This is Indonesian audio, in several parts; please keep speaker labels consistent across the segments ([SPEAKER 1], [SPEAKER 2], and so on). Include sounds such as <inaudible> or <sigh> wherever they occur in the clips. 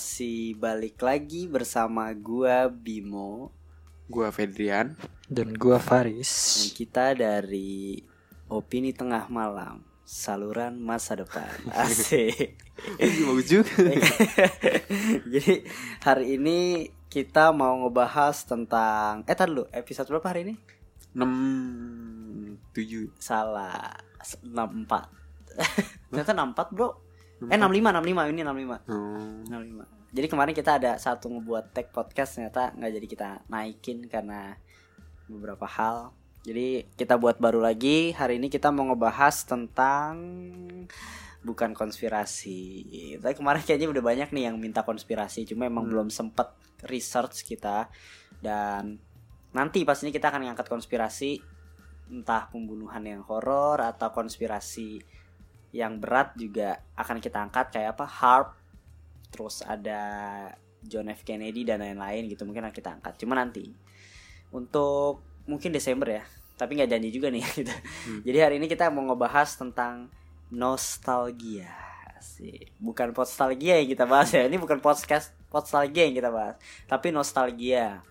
[SPEAKER 1] masih balik lagi bersama gua Bimo
[SPEAKER 2] Gua Fedrian.
[SPEAKER 3] Dan gua
[SPEAKER 1] dan
[SPEAKER 3] Faris
[SPEAKER 1] kita dari Opini Tengah Malam, saluran masa depan. <laughs> Asik.
[SPEAKER 2] Bagus juga. <laughs>
[SPEAKER 1] Jadi hari ini kita mau ngebahas tentang eh tar dulu, episode berapa hari ini?
[SPEAKER 2] 6 7
[SPEAKER 1] Salah, 64. <laughs> Ternyata 64, Bro. Eh 65, 65 ini 65.
[SPEAKER 2] oh.
[SPEAKER 1] 65. Jadi kemarin kita ada satu ngebuat tag podcast ternyata nggak jadi kita naikin karena beberapa hal. Jadi kita buat baru lagi. Hari ini kita mau ngebahas tentang bukan konspirasi. Tapi kemarin kayaknya udah banyak nih yang minta konspirasi, cuma emang belum sempet research kita dan nanti pastinya kita akan ngangkat konspirasi entah pembunuhan yang horor atau konspirasi yang berat juga akan kita angkat kayak apa harp terus ada John F. Kennedy dan lain-lain gitu mungkin akan kita angkat. Cuma nanti untuk mungkin Desember ya tapi nggak janji juga nih <laughs> gitu. jadi hari ini kita mau ngebahas tentang nostalgia. Sih bukan nostalgia yang kita bahas ya ini bukan podcast nostalgia yang kita bahas tapi nostalgia.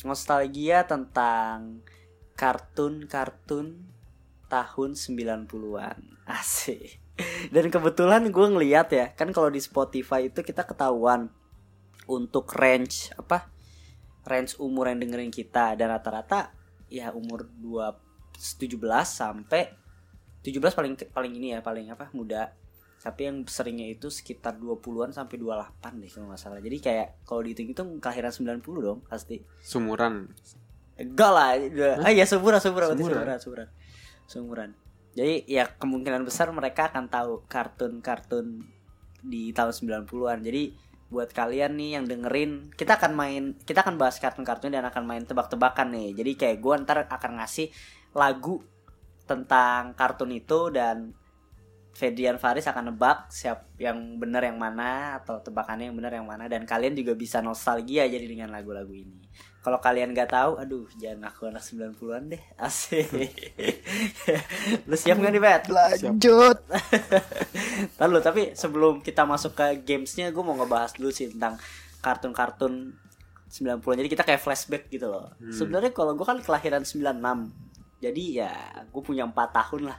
[SPEAKER 1] Nostalgia tentang kartun-kartun tahun 90-an asik dan kebetulan gue ngeliat ya kan kalau di Spotify itu kita ketahuan untuk range apa range umur yang dengerin kita dan rata-rata ya umur 2 17 sampai 17 paling paling ini ya paling apa muda tapi yang seringnya itu sekitar 20-an sampai 28 deh kalau nggak salah jadi kayak kalau dihitung-hitung kelahiran 90 dong pasti
[SPEAKER 2] Sumuran.
[SPEAKER 1] Enggak lah, udah- ah ya seumuran seumuran berarti
[SPEAKER 2] Seumuran.
[SPEAKER 1] seumuran seumuran. Jadi ya kemungkinan besar mereka akan tahu kartun-kartun di tahun 90-an. Jadi buat kalian nih yang dengerin, kita akan main kita akan bahas kartun-kartun dan akan main tebak-tebakan nih. Jadi kayak gue ntar akan ngasih lagu tentang kartun itu dan Fedian Faris akan nebak siap yang benar yang mana atau tebakannya yang benar yang mana dan kalian juga bisa nostalgia jadi dengan lagu-lagu ini. Kalau kalian nggak tahu, aduh jangan aku anak 90-an deh. <laughs> Asik. Lu siap nggak nih, Bet?
[SPEAKER 3] Lanjut <laughs>
[SPEAKER 1] Lalu tapi sebelum kita masuk ke gamesnya, gue mau ngebahas dulu sih tentang kartun-kartun 90-an. Jadi kita kayak flashback gitu loh. Sebenarnya kalau gue kan kelahiran 96. Jadi ya gue punya 4 tahun lah.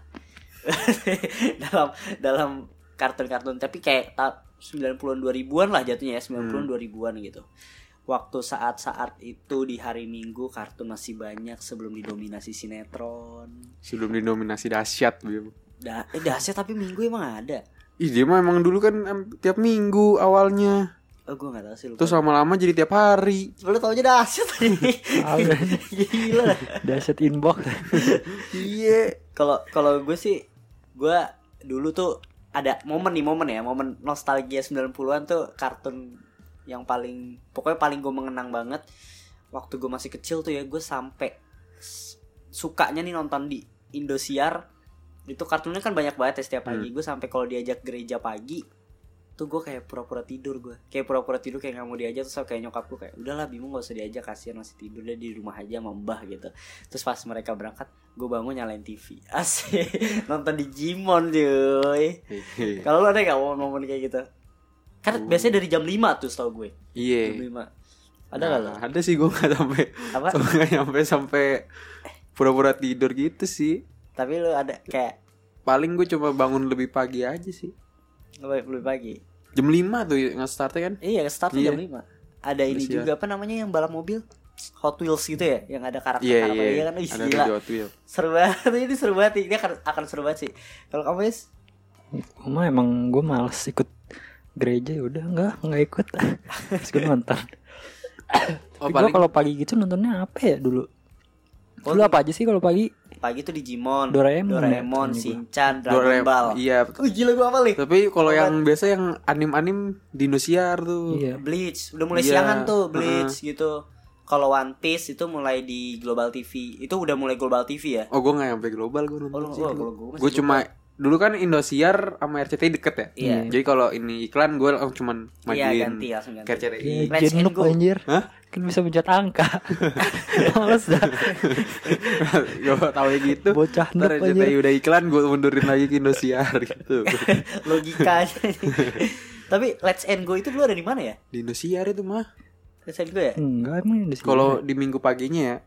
[SPEAKER 1] <laughs> dalam dalam kartun-kartun tapi kayak ta- 90-an 2000-an lah jatuhnya ya, 90-an 2000-an gitu. Waktu saat-saat itu di hari Minggu kartun masih banyak sebelum didominasi sinetron.
[SPEAKER 2] Sebelum dinominasi dahsyat, Bim.
[SPEAKER 1] Da eh, dahsyat tapi Minggu emang ada.
[SPEAKER 2] Ih, dia mah emang dulu kan em, tiap minggu awalnya.
[SPEAKER 1] Oh gue gak tahu sih lupa.
[SPEAKER 2] Terus lama-lama jadi tiap hari.
[SPEAKER 1] Lu tau aja dahsyat <laughs>
[SPEAKER 3] Ada.
[SPEAKER 1] Gila
[SPEAKER 3] Dahsyat inbox
[SPEAKER 1] Iya Kalau kalau gue sih Gue dulu tuh Ada momen nih momen ya Momen nostalgia 90an tuh Kartun yang paling Pokoknya paling gue mengenang banget Waktu gue masih kecil tuh ya Gue sampai Sukanya nih nonton di Indosiar. Itu kartunnya kan banyak banget ya setiap pagi. Gue sampai kalau diajak gereja pagi tuh gue kayak pura-pura tidur gue kayak pura-pura tidur kayak nggak mau diajak terus kayak nyokap gue kayak udahlah Bimo gak usah diajak kasihan masih tidur dia di rumah aja sama mbah gitu. Terus pas mereka berangkat gue bangun nyalain TV <laughs> asik. Nonton di Jimon cuy. Kalau lu ada gak momen-momen kayak gitu kan
[SPEAKER 2] Oh.
[SPEAKER 1] biasanya dari jam 5 tuh setahu gue jam
[SPEAKER 2] Iya.
[SPEAKER 1] 5 ada gak lo
[SPEAKER 2] Nah, Ada sih gue nggak sampai
[SPEAKER 1] apa <laughs>
[SPEAKER 2] nggak nyampe sampai pura-pura tidur gitu sih.
[SPEAKER 1] tapi lu ada kayak
[SPEAKER 2] Paling gue cuma bangun lebih pagi aja sih.
[SPEAKER 1] lebih lebih pagi
[SPEAKER 2] Jam 5 tuh nge-startnya kan.
[SPEAKER 1] iya start tuh
[SPEAKER 2] Iya.
[SPEAKER 1] jam 5 ada ini
[SPEAKER 2] Terus ya.
[SPEAKER 1] juga apa namanya yang balap mobil Hot Wheels gitu ya yang ada karakter
[SPEAKER 2] Iya
[SPEAKER 1] karakter
[SPEAKER 2] iya.
[SPEAKER 1] kan Ih,
[SPEAKER 2] Ada
[SPEAKER 1] gila
[SPEAKER 2] Twill.
[SPEAKER 1] seru banget <laughs> ini seru banget ini akan akan seru banget sih kalau kamu is
[SPEAKER 3] Cuma emang gue males ikut gereja ya udah enggak enggak ikut <laughs> terus gue nonton
[SPEAKER 2] Oh,
[SPEAKER 3] Tapi gue
[SPEAKER 2] paling
[SPEAKER 3] kalau pagi gitu nontonnya apa ya dulu
[SPEAKER 1] Oh,
[SPEAKER 3] Lu apa aja sih kalau pagi?
[SPEAKER 1] Pagi tuh Digimon,
[SPEAKER 3] Doraemon ya,
[SPEAKER 1] Doraemon,
[SPEAKER 3] gua.
[SPEAKER 1] Shinchan, Dragon
[SPEAKER 2] Doraemon.
[SPEAKER 1] Ball.
[SPEAKER 2] Iya.
[SPEAKER 1] Wih, gila gua apa nih?
[SPEAKER 2] Tapi kalau yang biasa yang anim-anim Dinosiar tuh.
[SPEAKER 3] Iya.
[SPEAKER 1] Bleach, udah mulai
[SPEAKER 2] Iya,
[SPEAKER 1] siangan tuh Bleach gitu. Kalau One Piece itu mulai di Global TV. Itu udah mulai Global TV ya?
[SPEAKER 2] Oh gue gak sampai global gue nonton
[SPEAKER 1] Oh,
[SPEAKER 2] sih
[SPEAKER 1] oh,
[SPEAKER 2] dulu.
[SPEAKER 1] kalau gua masih
[SPEAKER 2] Gue cuma dulu kan Indosiar sama RCTI deket ya.
[SPEAKER 1] Iya.
[SPEAKER 2] Jadi kalau ini iklan gue langsung cuman
[SPEAKER 1] Iya,
[SPEAKER 2] majuin
[SPEAKER 1] ganti, langsung ganti.
[SPEAKER 2] RCTI.
[SPEAKER 3] Iya,
[SPEAKER 1] Let's
[SPEAKER 3] anjir.
[SPEAKER 2] Hah?
[SPEAKER 3] Kan bisa pencet angka. <laughs> Males dah.
[SPEAKER 2] gue tau ya gitu.
[SPEAKER 3] Bocah
[SPEAKER 2] Ntar RCTI
[SPEAKER 3] aja.
[SPEAKER 2] udah iklan gue mundurin lagi ke Indosiar <laughs> gitu. <laughs>
[SPEAKER 1] Logikanya. Tapi Let's and Go itu dulu ada di mana ya?
[SPEAKER 2] Di Indosiar itu mah.
[SPEAKER 1] Let's and Go ya?
[SPEAKER 3] Enggak emang di sini.
[SPEAKER 2] Kalau di minggu paginya ya.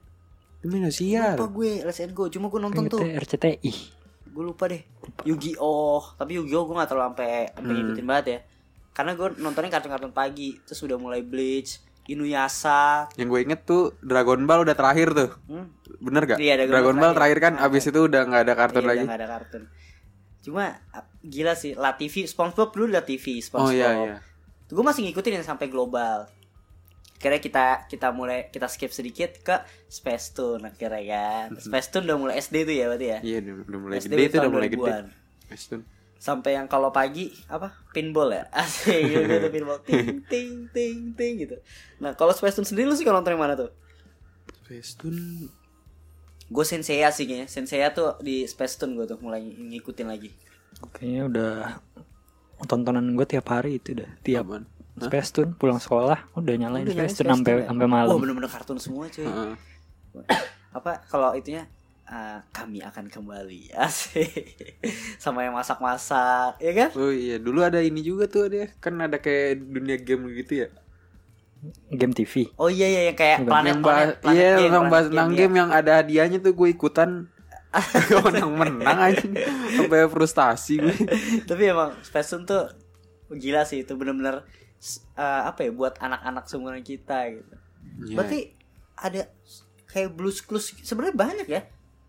[SPEAKER 2] Di Indosiar.
[SPEAKER 1] Lupa gue Let's and Go, cuma gue nonton tuh.
[SPEAKER 3] RCTI.
[SPEAKER 1] Gue lupa deh. Yu-Gi-Oh, tapi Yu-Gi-Oh gue gak terlalu sampai sampai
[SPEAKER 2] Hmm.
[SPEAKER 1] ngikutin banget ya. Karena gue nontonnya kartun-kartun pagi, terus udah mulai Bleach, Inuyasha,
[SPEAKER 2] Yang gue inget tuh Dragon Ball udah terakhir tuh.
[SPEAKER 1] hmm,
[SPEAKER 2] Bener gak?
[SPEAKER 1] Iya, Dragon
[SPEAKER 2] Dragon,
[SPEAKER 1] Ball
[SPEAKER 2] terakhir
[SPEAKER 1] terakhir.
[SPEAKER 2] kan abis itu udah nggak ada kartun
[SPEAKER 1] Iya,
[SPEAKER 2] lagi.
[SPEAKER 1] udah nggak ada kartun. Cuma gila sih, La TV, SpongeBob dulu La TV, SpongeBob.
[SPEAKER 2] Oh iya iya.
[SPEAKER 1] Gue masih ngikutin yang sampai global. Akhirnya kita kita mulai kita skip sedikit ke Space Tune akhirnya kan. Space Tune udah mulai SD tuh ya berarti ya.
[SPEAKER 2] Iya udah, udah mulai
[SPEAKER 1] SD
[SPEAKER 2] gede itu udah mulai gede.
[SPEAKER 1] 2000-an.
[SPEAKER 2] Western.
[SPEAKER 1] Sampai yang kalau pagi apa? Pinball ya. <laughs> Asik gitu, gitu pinball. Ting ting ting ting gitu. Nah, kalau Space Tune sendiri lu sih kalau nonton yang mana tuh?
[SPEAKER 2] Western
[SPEAKER 1] Gue Senseiya sih kayaknya. Senseiya tuh di Space Tune gue tuh mulai ngikutin lagi.
[SPEAKER 3] Kayaknya udah tontonan gue tiap hari itu udah tiap
[SPEAKER 2] apaan?
[SPEAKER 3] Space Tune pulang sekolah udah nyalain
[SPEAKER 1] Udah
[SPEAKER 3] Space Tune sampai
[SPEAKER 1] ya?
[SPEAKER 3] sampai
[SPEAKER 1] Oh,
[SPEAKER 3] malam.
[SPEAKER 1] bener-bener kartun semua cuy.
[SPEAKER 2] Heeh.
[SPEAKER 1] apa kalau itunya eh, kami akan kembali asik sama yang masak-masak ya kan
[SPEAKER 2] Oh iya, dulu ada ini juga tuh ada kan ada kayak dunia game gitu ya.
[SPEAKER 3] Game TV.
[SPEAKER 1] oh iya iya yang kayak planet
[SPEAKER 2] yang bahas,
[SPEAKER 1] planet, planet
[SPEAKER 2] iya,
[SPEAKER 1] game, planet
[SPEAKER 2] bahas tentang
[SPEAKER 1] ya.
[SPEAKER 2] game yang ada hadiahnya tuh gue ikutan. <laughs> menang menang aja sampai frustasi gue.
[SPEAKER 1] tapi emang Space Tune tuh gila sih itu bener-bener eh, apa ya buat anak-anak seumuran kita gitu
[SPEAKER 2] Iya.
[SPEAKER 1] berarti ada kayak Blues Clues sebenarnya banyak ya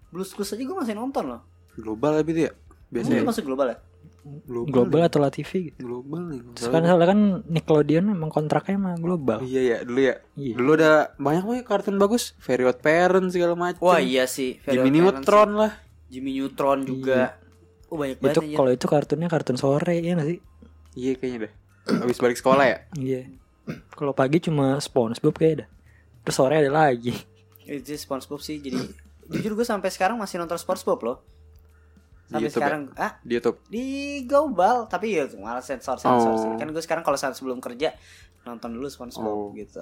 [SPEAKER 1] Blues Clues aja gue masih nonton loh
[SPEAKER 2] global itu ya.
[SPEAKER 1] Biasanya
[SPEAKER 2] Biasanya
[SPEAKER 1] masuk global ya
[SPEAKER 2] global.
[SPEAKER 3] Global atau La TV gitu.
[SPEAKER 2] Global nih.
[SPEAKER 3] Sekarang soalnya kan Nickelodeon emang kontraknya sama global.
[SPEAKER 2] Iya ya, dulu ya.
[SPEAKER 3] Iya.
[SPEAKER 2] Dulu ada banyak banget kartun bagus, Very Odd Parents segala macam.
[SPEAKER 1] wah iya sih
[SPEAKER 2] Jimmy
[SPEAKER 1] Very Odd Parents
[SPEAKER 2] Neutron lah.
[SPEAKER 1] sih. Jimmy Neutron juga oh banyak banget
[SPEAKER 3] Itu kalau itu kartunnya kartun sore ya nggak sih?
[SPEAKER 2] Iya kayaknya deh. Habis balik sekolah ya.
[SPEAKER 3] Iya. Kalau pagi cuma SpongeBob kayak ada. Terus sore ada lagi.
[SPEAKER 1] itu SpongeBob sih jadi jujur gue sampai sekarang masih nonton SpongeBob loh sampai
[SPEAKER 2] YouTube
[SPEAKER 1] sekarang ah
[SPEAKER 2] Di YouTube.
[SPEAKER 1] di global tapi ya malah sensor sensor
[SPEAKER 2] Oh.
[SPEAKER 1] sih kan gue sekarang kalau saat sebelum kerja nonton dulu SpongeBob
[SPEAKER 2] Oh.
[SPEAKER 1] gitu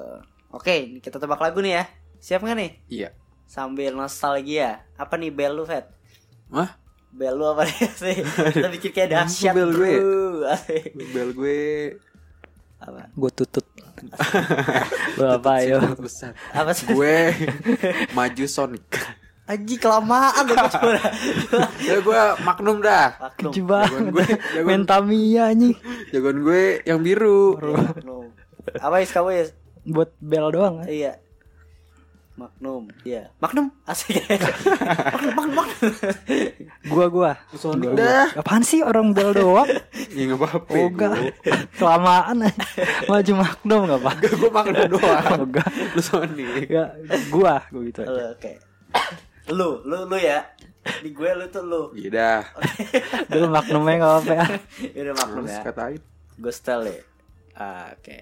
[SPEAKER 1] oke kita tebak lagu nih ya siap nggak nih
[SPEAKER 2] Iya.
[SPEAKER 1] sambil nostalgia apa nih bel lu Fat
[SPEAKER 2] Wah,
[SPEAKER 1] bel lu apa nih <laughs> sih kita pikir kayak dahsyat
[SPEAKER 2] bel gue. bel gue
[SPEAKER 1] apa
[SPEAKER 3] Gue tutut. <laughs> Lu apa ayo?
[SPEAKER 2] Sangat besar.
[SPEAKER 1] apa sih
[SPEAKER 2] gue <laughs> maju Sonic.
[SPEAKER 1] Aji kelamaan lu Bos.
[SPEAKER 2] ya gue Magnum dah. Gue, jagoan,
[SPEAKER 3] Main Tamiya anjing.
[SPEAKER 2] jagoan gue yang biru.
[SPEAKER 1] Apa is kamu is?
[SPEAKER 3] Buat bel doang kan.
[SPEAKER 1] Iya. Magnum. Iya. Magnum. Asik. <laughs> Magnum, Magnum, Magnum.
[SPEAKER 3] Gua gua.
[SPEAKER 2] Sonic
[SPEAKER 3] Gua, gua.
[SPEAKER 2] dah.
[SPEAKER 3] Apaan sih orang bel doang? <laughs>
[SPEAKER 2] Ya nggak apa-apa.
[SPEAKER 3] Oga. <laughs> Kelamaan aja. Maju Magnum enggak apa?
[SPEAKER 2] Gue Magnum doang.
[SPEAKER 3] Oga.
[SPEAKER 2] Lu Sonic.
[SPEAKER 3] Enggak, gua gua gitu aja.
[SPEAKER 1] Oke. Lu, lu, lu ya. Di gue lu tuh lu.
[SPEAKER 2] Iya dah.
[SPEAKER 3] Dulu Magnumnya enggak apa-apa ya.
[SPEAKER 1] Udah Magnum ya.
[SPEAKER 2] katain.
[SPEAKER 1] Gue style ya. Ah, Oke.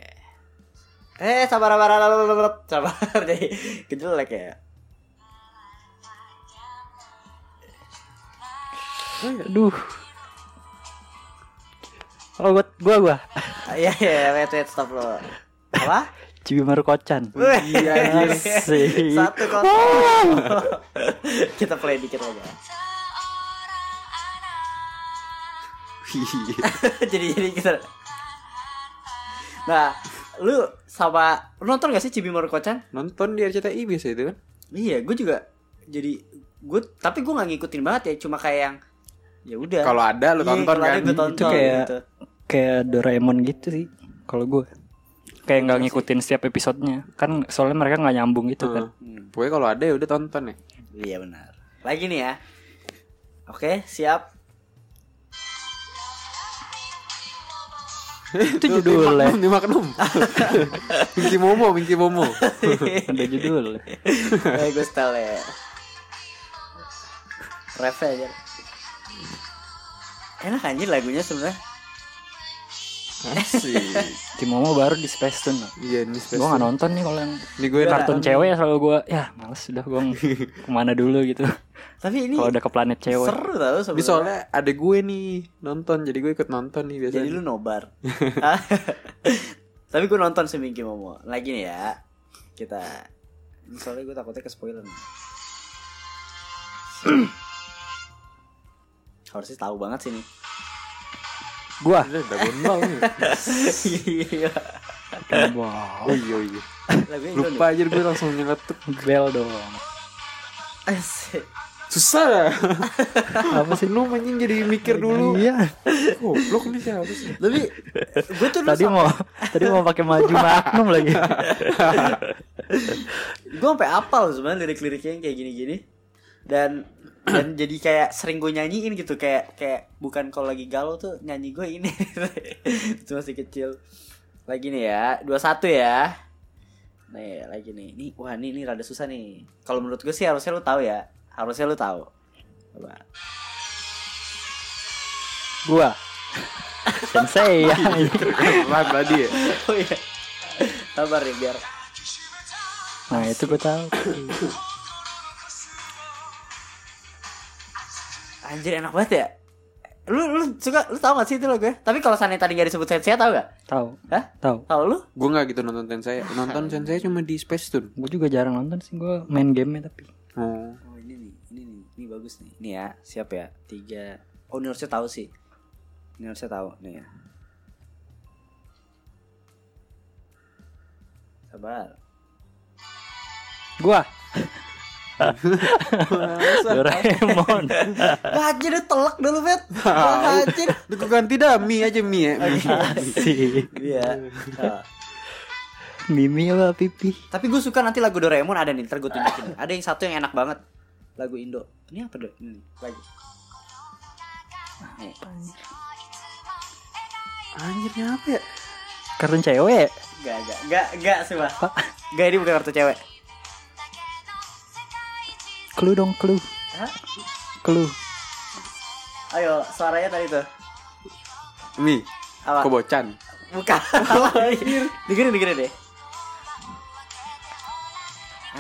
[SPEAKER 1] Eh, sabar, sabar, sabar, sabar. <laughs> Jadi kejelek ya.
[SPEAKER 3] Aduh. Oh, gua gua gua.
[SPEAKER 1] Ah, Iya, iya, wait, wait, stop lo. Apa?
[SPEAKER 3] Cibimaru Kocan.
[SPEAKER 2] Iya.
[SPEAKER 3] Asik.
[SPEAKER 1] Satu kosong. Kita play dikit aja. <laughs> jadi jadi kita. Nah, lu sama lu nonton gak sih Cibi Maruko-chan?
[SPEAKER 2] Nonton di RCTI biasa itu kan?
[SPEAKER 1] Iya, gue juga jadi gue tapi gue nggak ngikutin banget ya, cuma kayak yang ya udah.
[SPEAKER 2] Kalau ada lu
[SPEAKER 1] Iya,
[SPEAKER 2] tonton kan?
[SPEAKER 1] gue tonton
[SPEAKER 3] Itu kayak-
[SPEAKER 1] gitu.
[SPEAKER 3] Kayak Doraemon gitu sih. Kalau gua kayak nggak ngikutin setiap episodenya kan soalnya mereka nggak nyambung gitu kan
[SPEAKER 1] Hmm,
[SPEAKER 2] Pokoknya kalau ada ya udah tonton ya.
[SPEAKER 1] iya benar. Lagi nih ya. Oke, siap.
[SPEAKER 3] itu judulnya
[SPEAKER 2] di maknum Minky Momo Minky Momo.
[SPEAKER 3] Ada judul.
[SPEAKER 1] Eh gue setel ya ref aja. Enak anjir lagunya sebenarnya.
[SPEAKER 2] Asik.
[SPEAKER 3] Kimomo baru di Space Tune.
[SPEAKER 2] Iya ini
[SPEAKER 3] Gue gak nonton nih kalau yang
[SPEAKER 2] Ini gue
[SPEAKER 3] kartun
[SPEAKER 2] nonton.
[SPEAKER 3] cewek ya selalu gue ya males udah gue <laughs> ke mana dulu gitu.
[SPEAKER 1] Tapi ini
[SPEAKER 3] Kalau udah ke planet cewek.
[SPEAKER 1] seru tau
[SPEAKER 2] Ini
[SPEAKER 1] sebenarnya.
[SPEAKER 2] soalnya ada gue nih nonton jadi gue ikut nonton nih biasanya.
[SPEAKER 1] Jadi lu nobar. <laughs> <laughs> Tapi gue nonton si Minky Momo. Lagi nih ya. Kita soalnya gue takutnya ke spoiler. nih. <clears throat> Harusnya tahu banget sih nih.
[SPEAKER 3] Gua.
[SPEAKER 2] Udah Dragon Ball.
[SPEAKER 1] Iya.
[SPEAKER 3] Wow.
[SPEAKER 2] Oh iya iya. Lupa aja gue langsung nyeletuk.
[SPEAKER 3] Bel dong.
[SPEAKER 1] Asik.
[SPEAKER 2] Susah lah.
[SPEAKER 3] Apa sih?
[SPEAKER 2] Lu anjing jadi mikir dulu.
[SPEAKER 3] Iya.
[SPEAKER 2] Goblok nih siapa sih?
[SPEAKER 1] Tapi gue tuh
[SPEAKER 3] Tadi mau tadi mau pakai maju magnum lagi.
[SPEAKER 1] gue sampai apal sebenarnya lirik-liriknya yang kayak gini-gini dan dan jadi kayak sering gue nyanyiin gitu kayak kayak bukan kalau lagi galau tuh nyanyi gue ini. <laughs> Itu masih kecil. Lagi nih ya 21 ya. Nih lagi nih. Ini wah ini ini rada susah nih. Kalau menurut gue sih harusnya lu tahu ya. Harusnya lu tahu. Coba.
[SPEAKER 3] Gua. <laughs> Sensei. Ya.
[SPEAKER 2] Lah tadi ya.
[SPEAKER 1] oh iya. Sabar nih biar.
[SPEAKER 3] Nah, itu gue tahu. <laughs>
[SPEAKER 1] anjir enak banget ya lu lu suka lu tau gak sih itu lo gue tapi kalau sana tadi gak disebut sensei tau gak
[SPEAKER 3] Tahu.
[SPEAKER 1] Hah?
[SPEAKER 3] Tahu.
[SPEAKER 1] Tahu lu?
[SPEAKER 2] Gue nggak gitu nonton Tensei. Nonton Tensei cuma di Space Tune.
[SPEAKER 3] Gue juga jarang nonton sih gue main game tapi.
[SPEAKER 2] Oh.
[SPEAKER 1] Oh ini nih, ini nih, ini bagus nih. Ini ya, siap ya? Tiga. Oh ini harusnya tahu sih. Ini harusnya tahu nih ya. Sabar.
[SPEAKER 3] Gua. Doraemon.
[SPEAKER 1] Baca deh telak dulu bet. Baca.
[SPEAKER 2] Udah gue ganti dah mie aja mie ya. Mie.
[SPEAKER 3] Asik.
[SPEAKER 1] Iya. Ah.
[SPEAKER 3] Mimi apa pipi?
[SPEAKER 1] Tapi gue suka nanti lagu Doraemon ada nih, ntar gue tunjukin. Ada yang satu yang enak banget. Lagu Indo. Ini apa deh? Ini lagi.
[SPEAKER 2] Anjirnya apa ya?
[SPEAKER 3] Kartun cewek.
[SPEAKER 1] Gak, gak, gak, gak sih Pak. Gak ini bukan kartu cewek.
[SPEAKER 3] Clue dong, clue.
[SPEAKER 1] Hah?
[SPEAKER 3] Clue.
[SPEAKER 1] Ayo, suaranya tadi tuh.
[SPEAKER 2] Mie.
[SPEAKER 1] Apa?
[SPEAKER 2] Kobocan.
[SPEAKER 1] Bukan. <laughs> dengerin, dengerin deh.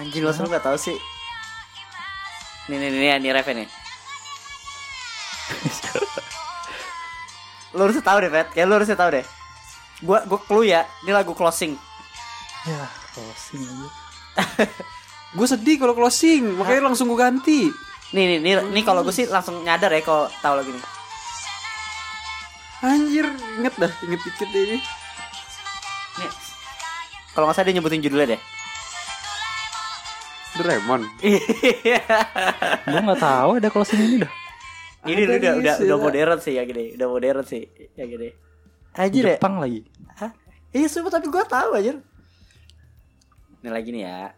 [SPEAKER 1] Anjir, lo selalu gak tau sih. Nih, nih, nih, nih, nih ref nih. <laughs> lo harus tahu deh, Pet. Kayak lo harus tahu deh. Gua, gua clue ya. Ini lagu closing.
[SPEAKER 3] Ya, closing aja. <laughs>
[SPEAKER 2] Gue sedih kalau closing, makanya langsung gue ganti.
[SPEAKER 1] Nih, nih, nih, nih kalau gue sih langsung nyadar ya kalau tahu lagu ini.
[SPEAKER 2] Anjir, inget dah, inget dikit deh ini.
[SPEAKER 1] Nih. Kalau nggak salah dia nyebutin judulnya deh.
[SPEAKER 2] Doraemon.
[SPEAKER 1] Iya.
[SPEAKER 3] Gue nggak tahu ada closing ini dah.
[SPEAKER 1] ini
[SPEAKER 2] Ada
[SPEAKER 1] udah
[SPEAKER 2] nih,
[SPEAKER 1] udah udah
[SPEAKER 2] Sila.
[SPEAKER 1] modern sih ya gini, udah modern sih ya gini. Anjir ya.
[SPEAKER 3] Jepang lagi.
[SPEAKER 1] Hah? Iya sumpah tapi gue tahu aja. Ini lagi nih ya.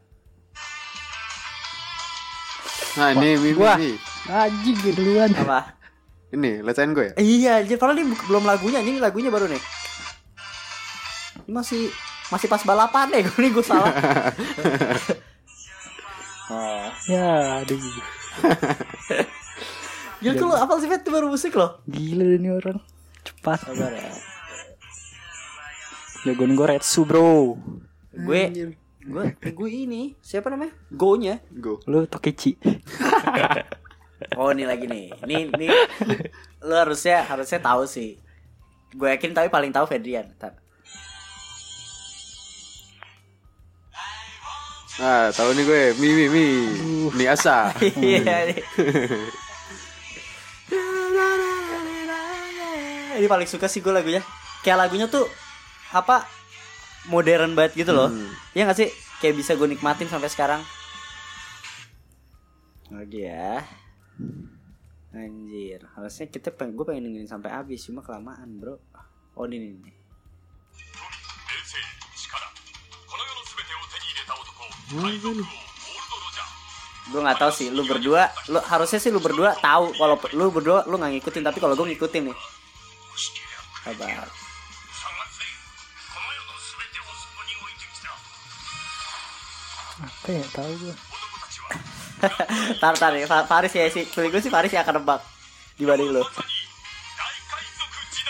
[SPEAKER 2] Nah, ini Mie,
[SPEAKER 3] Wah. Anjing duluan.
[SPEAKER 1] Apa?
[SPEAKER 2] Ini, let's gue ya?
[SPEAKER 1] iya anjir, padahal ini belum lagunya, ini lagunya baru nih. Ini masih masih pas balapan deh, gue nih gue salah. oh. <laughs>
[SPEAKER 3] Ya, aduh. <laughs>
[SPEAKER 1] Gila tuh lo apa sih Fet? Itu baru musik loh.
[SPEAKER 3] Gila ini orang. Cepat.
[SPEAKER 1] Sabar ya.
[SPEAKER 3] Jagoan gue Retsu bro.
[SPEAKER 1] Gue gue gue ini siapa namanya? Go-nya.
[SPEAKER 2] Go.
[SPEAKER 3] Lu Tokichi. <laughs>
[SPEAKER 1] Oh ini lagi nih. Ini ini lo harusnya harusnya tahu sih. Gue yakin tapi paling tahu Fedrian. Ntar.
[SPEAKER 2] Ah, tahu nih gue, Mie, Mie, Mie. Mie asa. <laughs>
[SPEAKER 1] Iya nih. <laughs> Ini paling suka sih gue lagunya. Kayak lagunya tuh apa modern banget gitu loh.
[SPEAKER 2] Hmm.
[SPEAKER 1] ya nggak sih? Kayak bisa gue nikmatin sampai sekarang. Lagi ya. Anjir harusnya kita pengen gue pengen dengerin sampai habis cuma kelamaan bro. Oh ini nih gue nggak tahu sih lu berdua lu harusnya sih lu berdua tahu kalau lu berdua lu nggak ngikutin tapi kalau gue ngikutin nih.
[SPEAKER 4] Kabar
[SPEAKER 3] apa ya tahu gue <laughs>
[SPEAKER 1] tar tar ya Faris ya sih feeling gue sih Faris yang akan
[SPEAKER 4] lebak di balik lo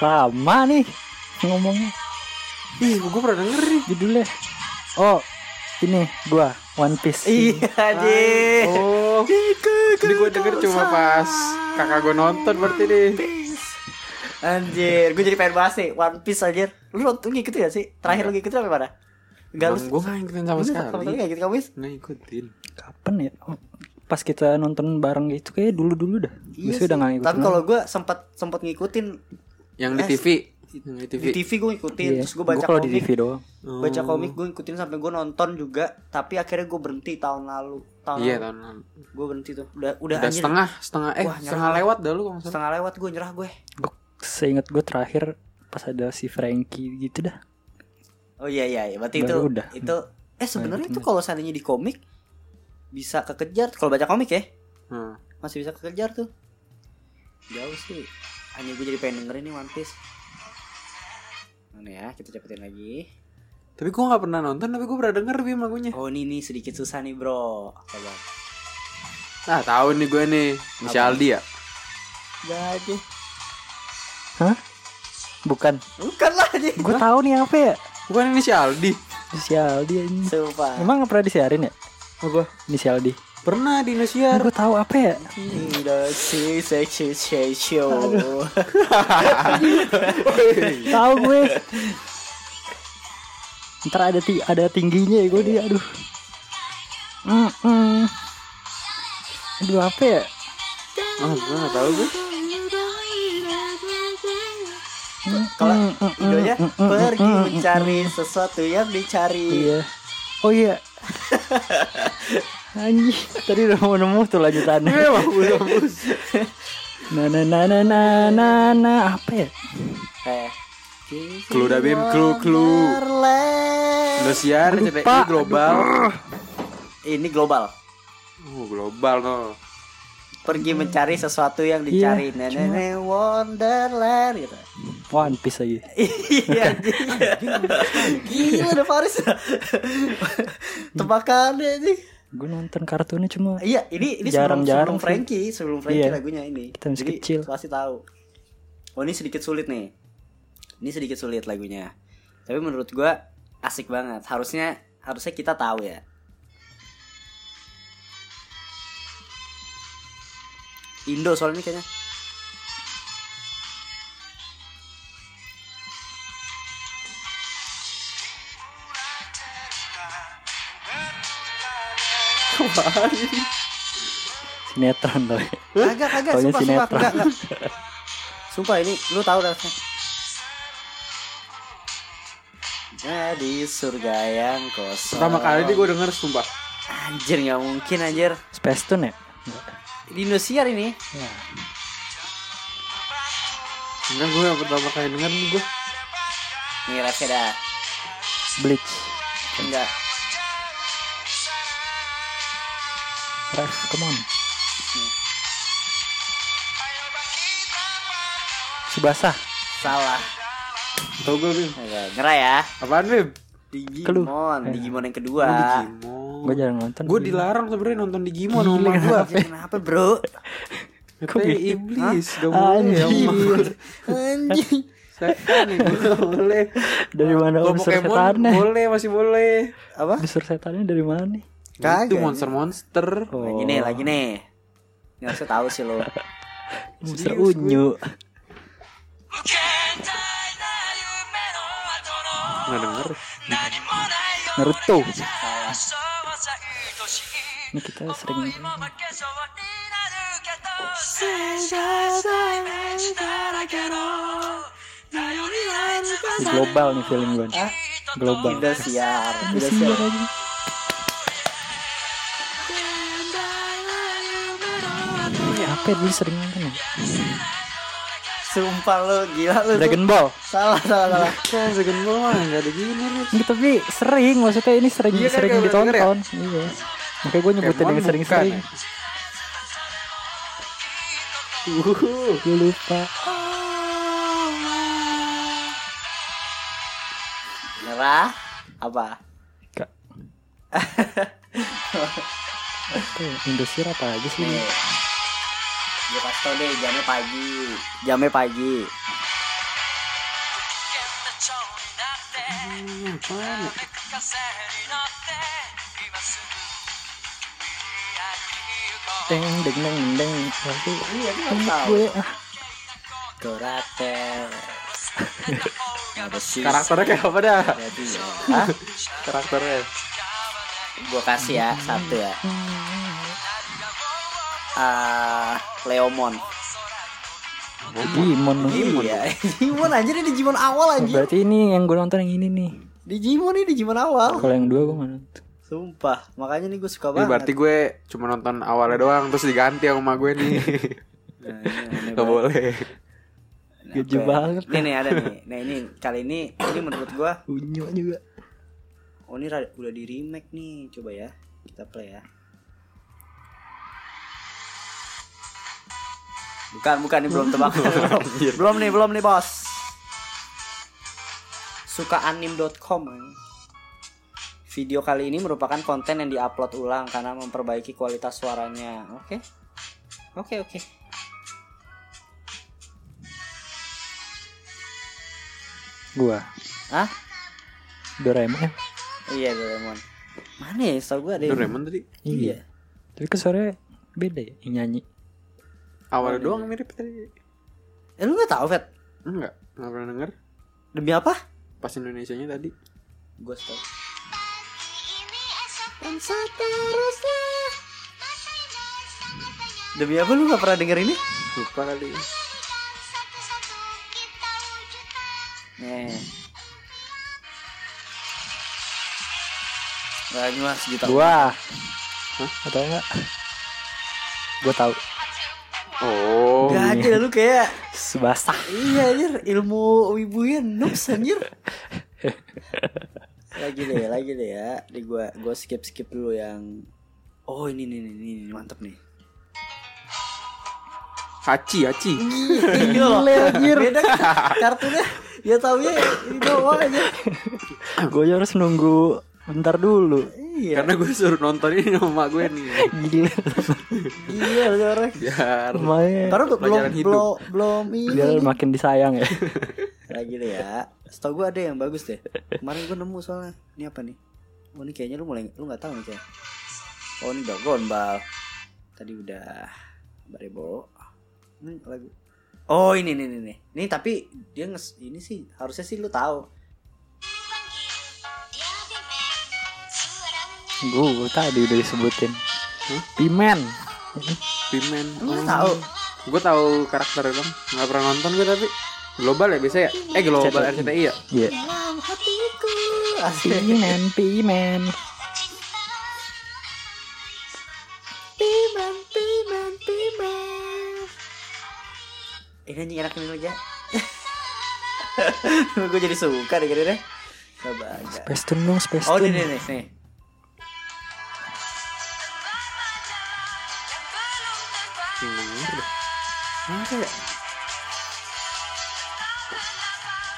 [SPEAKER 3] lama nih ngomongnya.
[SPEAKER 2] Ih gue pernah denger nih.
[SPEAKER 3] Judulnya. Oh ini gua One Piece.
[SPEAKER 1] Iya deh
[SPEAKER 2] oh. Ini gue denger cuma pas kakak gue nonton berarti deh
[SPEAKER 1] Anjir, gue jadi pengen bahas nih One Piece aja Lu nonton ngikutin gak sih? Terakhir lu ngikutin apa mana? Enggak lu
[SPEAKER 2] Gue gak ngikutin sama sekali.
[SPEAKER 1] Sama sekali gak gitu kamu Is?
[SPEAKER 2] Nggak ngikutin.
[SPEAKER 3] Kapan ya? Oh, pas kita nonton bareng gitu kayak dulu-dulu dah.
[SPEAKER 1] Iya
[SPEAKER 3] udah nggak ngikutin.
[SPEAKER 1] Tapi kalau gue sempat sempat ngikutin
[SPEAKER 2] Yang di
[SPEAKER 1] Eh,
[SPEAKER 2] TV. Yang di TV.
[SPEAKER 1] di TV gue ngikutin
[SPEAKER 3] Iya.
[SPEAKER 1] terus gue baca
[SPEAKER 3] di
[SPEAKER 1] komik
[SPEAKER 3] TV doang.
[SPEAKER 1] baca komik gue ngikutin sampai gue nonton juga tapi akhirnya gue berhenti tahun lalu tahun
[SPEAKER 2] Iya
[SPEAKER 1] lalu
[SPEAKER 2] tahun lalu.
[SPEAKER 1] gue berhenti tuh udah udah,
[SPEAKER 2] Udah
[SPEAKER 1] anjir.
[SPEAKER 2] setengah, setengah eh
[SPEAKER 1] Wah,
[SPEAKER 2] setengah lewat dah lu
[SPEAKER 1] setengah lewat gue nyerah gue
[SPEAKER 3] Gue seingat gue terakhir pas ada si Frankie gitu dah.
[SPEAKER 1] Oh iya iya iya. berarti itu
[SPEAKER 3] Baru udah.
[SPEAKER 1] itu eh sebenarnya itu kalau seandainya di komik bisa kekejar kalau baca komik ya
[SPEAKER 2] Hmm.
[SPEAKER 1] masih bisa kekejar tuh jauh sih hanya gue jadi pengen dengerin nih One Piece mana ya kita cepetin lagi
[SPEAKER 2] Tapi gue gak pernah nonton tapi gue pernah denger Bim lagunya.
[SPEAKER 1] oh ini nih sedikit susah nih bro coba
[SPEAKER 2] Nah tahu nih gue nih.
[SPEAKER 1] Apa?
[SPEAKER 2] Aldi ya.
[SPEAKER 1] Aja
[SPEAKER 3] Hah? Bukan.
[SPEAKER 1] bukan lah aja
[SPEAKER 3] Gue tahu nih apa ya?
[SPEAKER 2] Bukan ini si Aldi.
[SPEAKER 3] Inisial dia ini.
[SPEAKER 1] sumpah
[SPEAKER 3] Emang nggak pernah disiarin ya?
[SPEAKER 2] Apa?
[SPEAKER 3] Inisial D.
[SPEAKER 2] Pernah di Indosiar.
[SPEAKER 3] Gue tahu apa ya?
[SPEAKER 1] Indonesia Show <laughs>
[SPEAKER 3] tahu gue. Ntar ada ti ada tingginya ya gue dia. Aduh. Mm -mm. Aduh apa ya?
[SPEAKER 2] Oh, gue gak tahu gue.
[SPEAKER 1] Kalau
[SPEAKER 3] Mm, mm,
[SPEAKER 1] Indonya
[SPEAKER 3] mm, mm,
[SPEAKER 1] pergi
[SPEAKER 3] mm, mm,
[SPEAKER 1] mencari sesuatu yang dicari
[SPEAKER 3] Iya. Oh iya. <laughs> Anjing, tadi udah mau nemu tuh lanjutannya.
[SPEAKER 2] Iya, bagus, bagus. <laughs>
[SPEAKER 3] Nah, nah, nah, nah, nah, nah, nah, apa ya?
[SPEAKER 1] Eh
[SPEAKER 2] Clue dah, Bim. Clue, clue. Indosiar,
[SPEAKER 3] Pak.
[SPEAKER 2] global.
[SPEAKER 1] Ini global
[SPEAKER 2] Oh, global no.
[SPEAKER 1] Pergi mencari sesuatu yang dicari
[SPEAKER 3] Iya,
[SPEAKER 1] Nenek Wonderland gitu
[SPEAKER 3] One Piece lagi. <laughs>
[SPEAKER 1] Iya. Gila ada Faris Tebakannya anjing
[SPEAKER 3] Gue nonton kartunnya cuma
[SPEAKER 1] Iya, ini ini sebelum,
[SPEAKER 3] Jarang-jarang
[SPEAKER 1] sebelum. Frankie, sebelum Frankie
[SPEAKER 3] Iya.
[SPEAKER 1] lagunya ini.
[SPEAKER 3] Kita masih
[SPEAKER 1] Jadi,
[SPEAKER 3] kecil.
[SPEAKER 1] Pasti tahu. Oh, ini sedikit sulit nih. Ini sedikit sulit lagunya. Tapi menurut gua asik banget. Harusnya harusnya kita tahu ya. Indo soalnya ini kayaknya. <laughs>
[SPEAKER 3] sinetron tapi.
[SPEAKER 1] Kagak kagak sumpah sumpah
[SPEAKER 3] sinetron.
[SPEAKER 1] enggak enggak. Sumpah ini lu tahu rasanya. Nah, di surga yang kosong.
[SPEAKER 2] Pertama kali dia gue denger sumpah.
[SPEAKER 1] Anjir nggak mungkin anjir.
[SPEAKER 3] Space Tune ya?
[SPEAKER 1] Di Indosiar ini.
[SPEAKER 3] Ya.
[SPEAKER 2] Enggak gue yang pertama kali denger nih gue.
[SPEAKER 1] Nih refnya dah.
[SPEAKER 3] Bleach.
[SPEAKER 1] Enggak.
[SPEAKER 3] Ref, come on. Subasa.
[SPEAKER 1] Salah.
[SPEAKER 2] Tau gue Bim.
[SPEAKER 1] Enggak. Nyerah ya.
[SPEAKER 2] Apaan Bim?
[SPEAKER 1] Digimon,
[SPEAKER 3] Eh.
[SPEAKER 1] Digimon yang kedua.
[SPEAKER 2] Oh, Digimon.
[SPEAKER 3] Gue jarang nonton.
[SPEAKER 2] Gue dilarang sebenarnya nonton Digimon sama gue.
[SPEAKER 1] Kenapa, Bro?
[SPEAKER 2] Katanya iblis, gak boleh ya
[SPEAKER 3] Anjing.
[SPEAKER 2] Setan gak boleh.
[SPEAKER 3] Dari mana
[SPEAKER 2] Pokemon
[SPEAKER 3] setannya?
[SPEAKER 2] boleh masih boleh.
[SPEAKER 1] Apa?
[SPEAKER 3] Unsur setannya dari mana nih?
[SPEAKER 1] Kagak.
[SPEAKER 2] Itu monster-monster.
[SPEAKER 3] Oh.
[SPEAKER 1] Lagi nih, lagi nih. Ini harusnya tahu sih lo. <laughs>
[SPEAKER 3] Monster unyu.
[SPEAKER 2] Nggak denger.
[SPEAKER 3] Naruto. Ini kita sering global nih feeling gue.
[SPEAKER 1] Hah?
[SPEAKER 3] Global.
[SPEAKER 1] Indosiar.
[SPEAKER 3] Indosiar
[SPEAKER 1] Indosiar.
[SPEAKER 3] aja. Apa ya dulu sering nonton ya?
[SPEAKER 1] Sumpah lo gila lo.
[SPEAKER 3] Dragon Ball.
[SPEAKER 1] Salah, salah, salah. <laughs>
[SPEAKER 2] Kan Dragon Ball mah nggak ada gini nih.
[SPEAKER 3] Ini tapi sering maksudnya ini sering
[SPEAKER 2] Iya kan,
[SPEAKER 3] sering
[SPEAKER 2] denger
[SPEAKER 3] ditonton. Iya. Makanya gue nyebutin yang sering-sering.
[SPEAKER 2] bukan ya? Uh,
[SPEAKER 3] Gue lupa.
[SPEAKER 1] Nyerah. Apa?
[SPEAKER 3] Kak. <laughs> Ya? Indosiar apa aja sih?
[SPEAKER 1] Gue kasih tau deh jamnya pagi. Jamnya pagi.
[SPEAKER 3] Deng deng deng deng. Nanti
[SPEAKER 1] Iya, tahu.
[SPEAKER 3] gue ah.
[SPEAKER 2] Karakternya kayak apa dah?
[SPEAKER 1] Ya. Hah?
[SPEAKER 2] Karakternya.
[SPEAKER 1] Gue kasih ya satu ya. Ah, Leomon.
[SPEAKER 3] Digimon dong.
[SPEAKER 1] Iya, Digimon <laughs> aja nih Digimon awal aja.
[SPEAKER 3] Berarti ini yang gue nonton yang ini nih.
[SPEAKER 1] Digimon nih Digimon awal.
[SPEAKER 3] Kalau yang dua gue nonton.
[SPEAKER 1] Sumpah, makanya nih gue suka
[SPEAKER 2] Ini
[SPEAKER 1] banget.
[SPEAKER 2] berarti gue cuma nonton awalnya doang terus diganti sama gue nih. <laughs>
[SPEAKER 1] Nah, ini
[SPEAKER 2] Gak <laughs> boleh.
[SPEAKER 1] Apa ya?
[SPEAKER 3] banget.
[SPEAKER 1] Nih nih ada nih. Nah ini kali ini ini menurut gua
[SPEAKER 3] Unyu juga.
[SPEAKER 1] oh ini udah di remake nih. Coba ya. Kita play ya. Bukan, bukan ini belum tebak. belum, <laughs> belum nih, belum nih, Bos. Sukaanim.com Video kali ini merupakan konten yang diupload ulang karena memperbaiki kualitas suaranya. Oke. Oke, oke.
[SPEAKER 3] Gua.
[SPEAKER 1] Hah?
[SPEAKER 3] Doraemon.
[SPEAKER 1] Iya, Doraemon. Mana ya? Setahu gua ada. yang-
[SPEAKER 2] Doraemon tadi
[SPEAKER 1] Iya.
[SPEAKER 3] Tapi ke suaranya beda ya yang nyanyi.
[SPEAKER 2] Awalnya doang mirip tadi.
[SPEAKER 1] Eh lu gak tahu, Fet?
[SPEAKER 2] Enggak, enggak pernah denger.
[SPEAKER 1] Demi apa?
[SPEAKER 2] Pas Indonesianya tadi.
[SPEAKER 1] Gue tahu. Demi apa lu gak pernah denger ini?
[SPEAKER 2] Lupa kali.
[SPEAKER 1] Nih. Nah, ini mas juta.
[SPEAKER 3] Gua. Atau enggak? Gua tahu.
[SPEAKER 2] Oh.
[SPEAKER 1] Gak aja lu kayak.
[SPEAKER 3] Subasa.
[SPEAKER 1] Iya anjir. Ilmu wibunya noobs anjir. <laughs> Lagi deh Lagi deh ya. Di gua Gua skip skip dulu yang Oh ini nih nih, nih, Mantep nih.
[SPEAKER 2] Hachi, Hachi.
[SPEAKER 1] Gile <laughs> anjir. Beda kartunya Ya taunya ini doang aja
[SPEAKER 3] Gue harus nunggu bentar dulu.
[SPEAKER 1] Iya.
[SPEAKER 2] Karena gue suruh nonton ini sama mak gue nih. <laughs>
[SPEAKER 3] Gila.
[SPEAKER 1] Iya lu orang
[SPEAKER 2] Biar.
[SPEAKER 1] Karena belum belum belum
[SPEAKER 3] Biar
[SPEAKER 1] ini
[SPEAKER 3] makin disayang ya. <laughs>
[SPEAKER 1] Lagi deh ya. Setahu gue ada yang bagus deh. Kemarin gue nemu soalnya. Ini apa nih? Oh ini kayaknya lu mulai Lu gak tahu nih kayak Oh ini Dragon Ball Tadi udah Barebo Ini lagu. Oh ini nih nih nih Ini tapi dia nges Ini sih Harusnya sih lu tahu
[SPEAKER 3] Gue tadi udah disebutin. Pimen.
[SPEAKER 2] Pimen.
[SPEAKER 1] Lu nggak tahu
[SPEAKER 2] Gue tahu karakter dong. Nggak pernah nonton gue tapi. Global ya biasa ya? Eh global RCTI ya?
[SPEAKER 3] Iya.
[SPEAKER 1] Dalam hatiku
[SPEAKER 3] Pimen, pimen.
[SPEAKER 1] Piman Piman Piman Ini anjing enak nih ya Gue jadi suka deh deh Coba aja
[SPEAKER 3] Space Tune dong, Space
[SPEAKER 1] Oh ini nih nih
[SPEAKER 2] ya?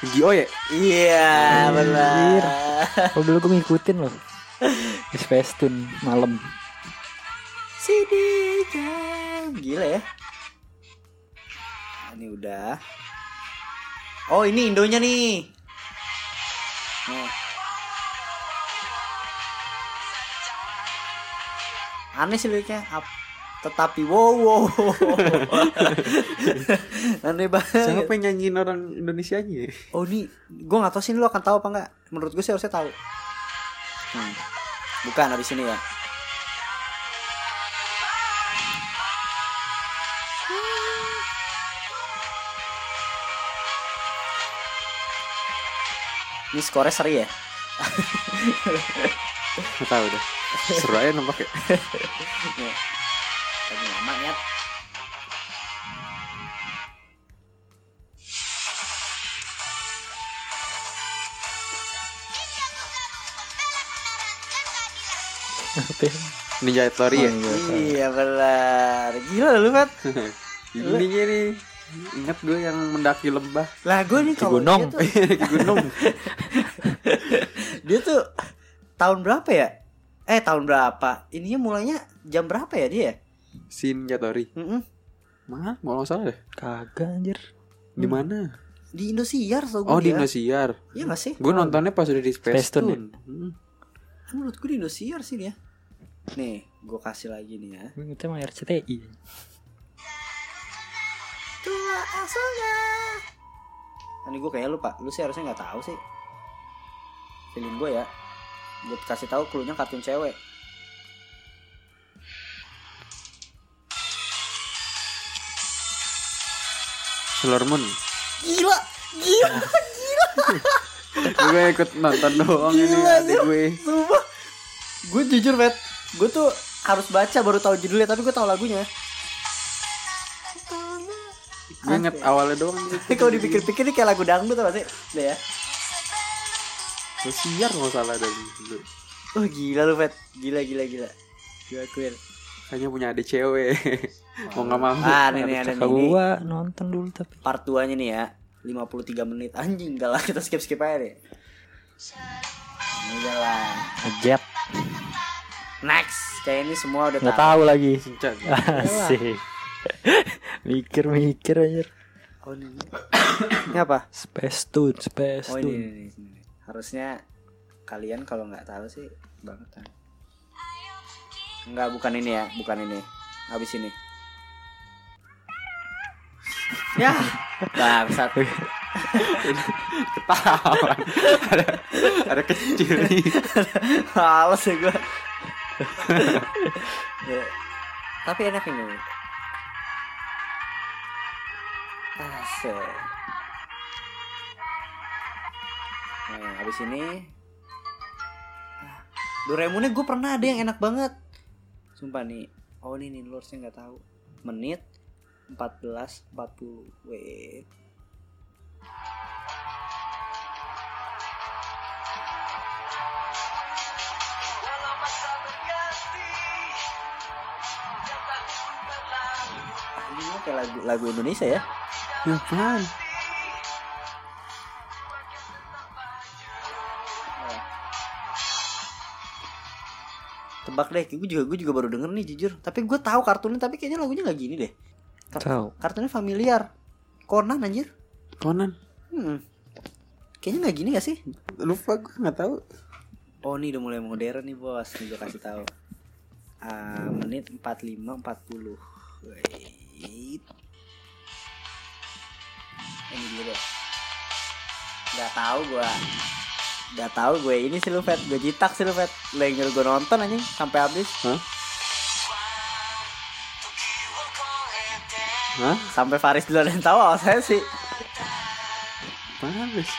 [SPEAKER 2] Yu-Gi-Oh ya?
[SPEAKER 1] Iya benar.
[SPEAKER 3] Oh dulu gue ngikutin loh. Tune malam.
[SPEAKER 1] Sini kan gila ya. Ini udah. Oh ini Indonya nih. Nih. Aneh sih liriknya. Ap- Tetapi wow wow. <laughs> Aneh banget.
[SPEAKER 2] Siapa yang nyanyiin orang Indonesia aja?
[SPEAKER 1] Oh ini gue gak tau sih lu akan tahu apa enggak Menurut gue sih harusnya tahu hmm. Bukan habis ini ya Ini skornya seri ya
[SPEAKER 2] Gak tau deh. Seru aja nampak ya. <laughs>
[SPEAKER 1] Lagi lama ya
[SPEAKER 2] Ninja Theory ya?
[SPEAKER 1] Iya benar Gila lu Pat
[SPEAKER 2] Ininya nih. Ingat gue yang mendaki lembah.
[SPEAKER 1] Lah gue nih kalau
[SPEAKER 3] gunung.
[SPEAKER 1] dia tuh <laughs>
[SPEAKER 2] Di gunung. <laughs>
[SPEAKER 1] Dia tuh Tahun berapa ya Eh tahun berapa? Ininya mulainya jam berapa ya dia?
[SPEAKER 2] Shin Yatori.
[SPEAKER 1] Mm-mm.
[SPEAKER 2] Mana? Mau nggak salah deh.
[SPEAKER 3] Kagak anjir.
[SPEAKER 2] Di mana?
[SPEAKER 1] Di Indosiar gue
[SPEAKER 2] Oh di. Indosiar.
[SPEAKER 1] Iya gak sih?
[SPEAKER 2] Gue nontonnya pas udah di Space
[SPEAKER 3] Space Tune,
[SPEAKER 2] Tune. Hmm.
[SPEAKER 1] Menurut gue di Indosiar sih dia. Nih, gue kasih lagi nih ya.
[SPEAKER 3] Itu mah RCTI.
[SPEAKER 1] Tua asalnya. Ini gue kayak lupa. Lu sih harusnya nggak tahu sih. Feeling gue ya. Gue kasih tahu klunya kartun cewek.
[SPEAKER 2] Sailor Moon.
[SPEAKER 1] Gila, gila, <laughs>
[SPEAKER 2] gue ikut nonton doang ini
[SPEAKER 1] Gila,
[SPEAKER 2] adik gue.
[SPEAKER 1] sumpah. Gue jujur, Bet. Gue tuh harus baca baru tahu judulnya, tapi gue tahu lagunya.
[SPEAKER 2] Gue inget awalnya doang. <laughs>
[SPEAKER 1] Tapi kalau dipikir-pikir ini kayak lagu dangdut gak sih? Udah ya.
[SPEAKER 2] Indosiar nggak salah dari dulu.
[SPEAKER 1] Oh gila lu, Bet. Gila, gila, gila. Gue akuin.
[SPEAKER 2] Hanya punya adik cewek. <laughs> Mau nggak mau.
[SPEAKER 1] Ah, nih, nih, ada nih.
[SPEAKER 3] Gua nonton dulu tapi.
[SPEAKER 1] Part 2 nya nih ya 53 menit Anjing enggak lah kita skip-skip aja deh Udah lah
[SPEAKER 3] Ngejet.
[SPEAKER 1] Next Kayak ini semua udah
[SPEAKER 3] Nggak
[SPEAKER 1] tahu
[SPEAKER 3] lagi.
[SPEAKER 2] Cincang. <laughs>
[SPEAKER 3] Asik. <laughs> Mikir-mikir aja.
[SPEAKER 1] Oh ini Ini apa?
[SPEAKER 3] Space Tune, Space
[SPEAKER 1] Oh ini,
[SPEAKER 3] Tune.
[SPEAKER 1] ini, ini, ini. Harusnya Kalian kalau nggak tahu sih Banget kan Enggak bukan ini ya Bukan ini Habis ini Ya. Bangsat. <laughs>
[SPEAKER 2] Ketahuan. ada ada kecil nih.
[SPEAKER 1] Males ya gue <laughs> Ya. Tapi enak ini. Asik. Nah habis ini Doraemonnya gue pernah ada yang enak banget. Sumpah nih. Oh ini nih lursnya nggak tahu. Menit 14.40 Wait Ini kayak lagu, lagu Indonesia ya
[SPEAKER 2] Ya apaan?
[SPEAKER 1] Tebak deh, gue juga gue juga baru denger nih jujur. Tapi gue tahu kartunnya, tapi kayaknya lagunya nggak gini deh.
[SPEAKER 3] Tahu.
[SPEAKER 1] Kartunnya familiar. Conan anjir.
[SPEAKER 2] Conan.
[SPEAKER 1] Hmm. Kayaknya nggak gini gak sih?
[SPEAKER 2] Lupa gue nggak tahu.
[SPEAKER 1] Oh ini udah mulai modern nih bos. Nih gue kasih tahu. Ah, menit 45 40. Wait. Ini dia deh. Gak tahu gue. Gak tahu gue ini sih lu Fet. Gue jitak sih lu Fet. Yang gue nonton anjing sampai habis.
[SPEAKER 2] Hah? Hah?
[SPEAKER 1] Sampai Faris duluan yang tahu awal saya sih.
[SPEAKER 2] Paris.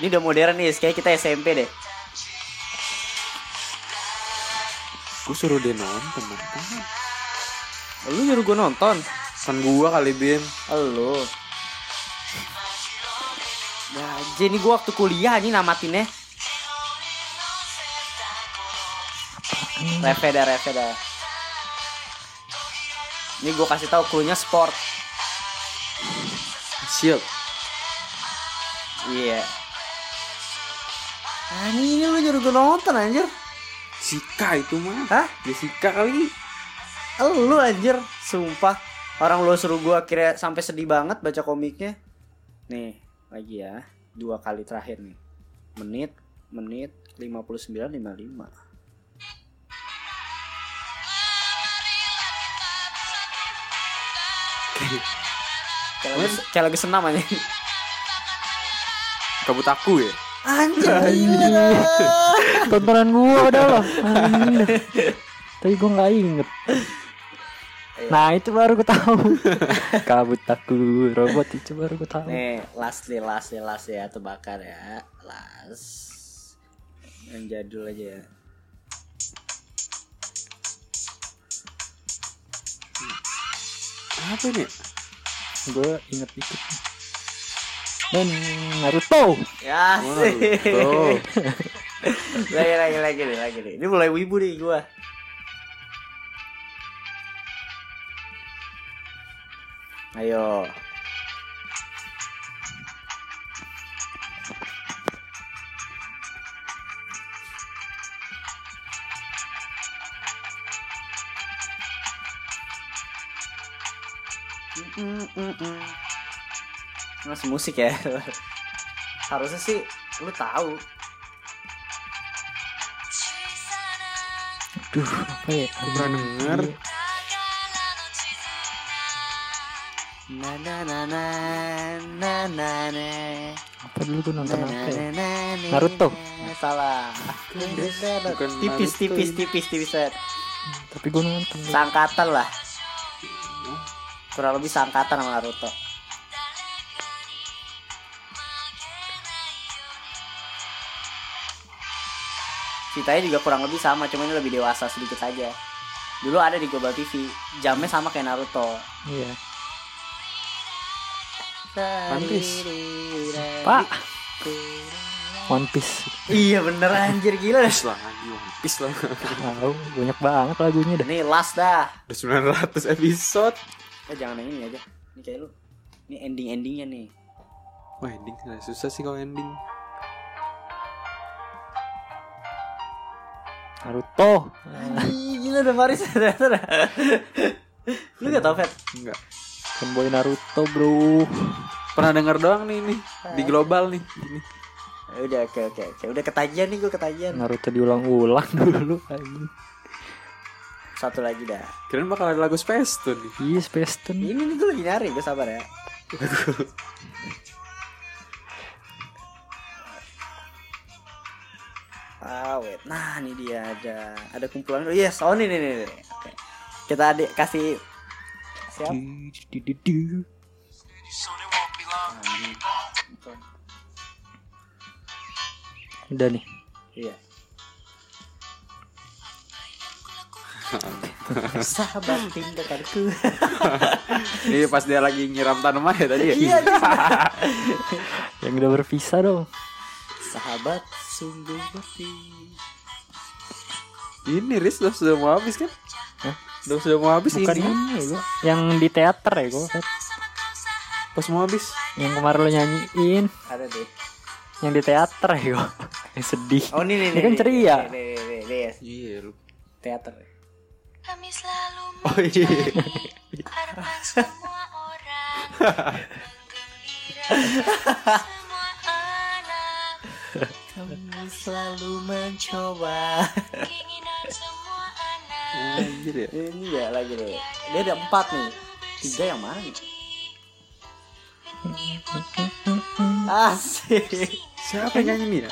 [SPEAKER 1] Ini udah modern nih, kayak kita SMP deh.
[SPEAKER 2] Gue suruh dia nonton. apaan?
[SPEAKER 1] Lu nyuruh gue nonton.
[SPEAKER 2] Kan gua kali Bim.
[SPEAKER 1] Lu. Ya, jadi gue waktu kuliah nih namatinnya. Reve dah, reve dah. Ini gue kasih tahu klunya sport.
[SPEAKER 2] Shield.
[SPEAKER 1] Iya. Ah, ini, ini lu nyuruh gue nonton anjir.
[SPEAKER 2] Sika itu mah.
[SPEAKER 1] Hah?
[SPEAKER 2] Jessica kali.
[SPEAKER 1] Lu anjir, sumpah. Orang lu suruh gua kira sampai sedih banget baca komiknya. Nih, lagi ya. Dua kali terakhir nih. Menit, menit 59 55. Kayak lagi, kayak lagi senam aja.
[SPEAKER 2] Kabut aku ya.
[SPEAKER 1] Anjir.
[SPEAKER 3] Tontonan gua udah loh. Tapi gua nggak inget. Nah itu baru gue tahu. <laughs> Kabut aku robot itu baru gue tahu.
[SPEAKER 1] Nih, last nih, last nih, last ya, tebakan ya. Last. Yang jadul aja ya.
[SPEAKER 2] Apa ini?
[SPEAKER 3] Gue inget dikit. Dan Naruto.
[SPEAKER 1] Ya sih.
[SPEAKER 2] Tuh.
[SPEAKER 1] lagi lagi lagi nih, lagi nih. Ini mulai wibu nih gua. Ayo. Masih musik ya. <laughs> Harusnya sih lu tahu.
[SPEAKER 3] Duh, apa ya?
[SPEAKER 2] Aku pernah denger.
[SPEAKER 1] Na na na na na na na.
[SPEAKER 3] Apa dulu gue nonton
[SPEAKER 1] Na,
[SPEAKER 3] apa ya?
[SPEAKER 1] na, na,
[SPEAKER 3] Naruto.
[SPEAKER 1] na. Salah. Tipis tipis tipis tipis set.
[SPEAKER 3] Tapi gue nonton.
[SPEAKER 1] Sangkatan lah. Kurang lebih sangkatan sama Naruto. Ceritanya juga kurang lebih sama, cuma ini lebih dewasa sedikit aja. Dulu ada di Global TV, jamnya sama kayak Naruto.
[SPEAKER 3] Iya.
[SPEAKER 2] One Piece.
[SPEAKER 3] Pak. One Piece.
[SPEAKER 1] Iya bener anjir gila
[SPEAKER 2] lagi One Piece lah
[SPEAKER 3] Tahu, banyak banget lagunya dah.
[SPEAKER 1] Ini last dah.
[SPEAKER 2] Udah 900 episode
[SPEAKER 1] Eh jangan yang ini aja. Ini kayak lu. Ini ending-endingnya nih.
[SPEAKER 2] Wah ending susah sih kalau ending
[SPEAKER 3] Naruto.
[SPEAKER 1] Ih, gila udah Maris. <laughs> Lu gak tau Fet?
[SPEAKER 2] Enggak
[SPEAKER 3] Fanboy Naruto, Bro.
[SPEAKER 2] Pernah denger doang nih nih Di global nih Ini
[SPEAKER 1] Udah oke oke oke. Udah ketagihan nih gue ketagihan.
[SPEAKER 3] Naruto diulang-ulang <laughs> dulu anjing.
[SPEAKER 1] Satu lagi dah.
[SPEAKER 2] Kirain bakal ada lagu Space Tune nih
[SPEAKER 3] Iya, Space Tune.
[SPEAKER 1] Ini nih gue lagi nyari, gue sabar ya. <laughs> Ah, wait. Nah, ini dia ada ada kumpulan. Oh, yes, oh ini nih nih. nih. Oke. Kita adik kasih siap.
[SPEAKER 3] Udah nih.
[SPEAKER 1] Iya. Sahabat tindakanku.
[SPEAKER 2] Ini pas dia lagi nyiram tanaman ya tadi ya
[SPEAKER 1] Iya,
[SPEAKER 3] Yang udah berpisah dong.
[SPEAKER 1] Sahabat sungguh beti.
[SPEAKER 2] Ini Riz udah sudah mau habis kan
[SPEAKER 3] Hah?
[SPEAKER 2] Udah sudah mau habis
[SPEAKER 3] Bukan
[SPEAKER 2] ini
[SPEAKER 3] ini gua. Yang di teater ya gue.
[SPEAKER 2] Pas mau habis
[SPEAKER 3] Yang kemarin lo nyanyiin.
[SPEAKER 1] Ada deh.
[SPEAKER 3] Yang di teater ya gue. Yang sedih.
[SPEAKER 1] Oh, ini nih.
[SPEAKER 3] Ini kan ceria.
[SPEAKER 2] Iya lu
[SPEAKER 1] Teater.
[SPEAKER 5] Kami selalu
[SPEAKER 2] Oh iya
[SPEAKER 5] harapan semua orang semua anak
[SPEAKER 1] Kamu selalu mencoba.
[SPEAKER 5] Keinginan semua anak
[SPEAKER 2] Anjir ya
[SPEAKER 1] Ini ya lagi nih. Dia ada empat nih. Tiga yang mana nih? Asik.
[SPEAKER 2] Siapa yang nyanyi nih ya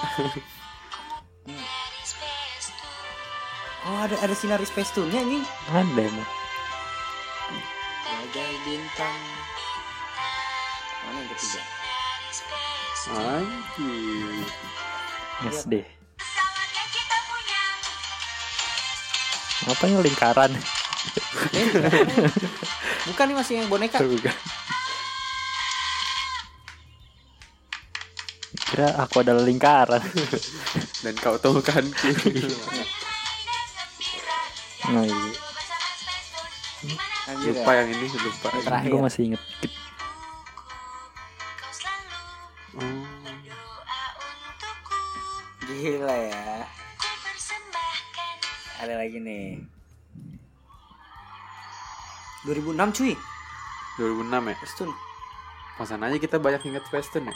[SPEAKER 1] Oh ada ada sinar Space Tune-nya nih.
[SPEAKER 3] Ada emang.
[SPEAKER 1] Bagai bintang. Mana yang ketiga?
[SPEAKER 2] Anjir
[SPEAKER 3] SD. Apa yang lingkaran?
[SPEAKER 1] Eh, Bukan nih masih yang boneka.
[SPEAKER 3] Juga. Kira aku adalah lingkaran.
[SPEAKER 2] Dan kau tahu kan <laughs>
[SPEAKER 3] Nah, iya.
[SPEAKER 2] Lupa
[SPEAKER 1] ya.
[SPEAKER 2] yang ini lupa
[SPEAKER 1] terakhir.
[SPEAKER 3] Gue masih inget.
[SPEAKER 2] Oh.
[SPEAKER 1] Gila ya. Ada lagi nih. 2006 cuy.
[SPEAKER 2] 2006 ya
[SPEAKER 1] Space Tune.
[SPEAKER 2] Pasan aja kita banyak inget Western ya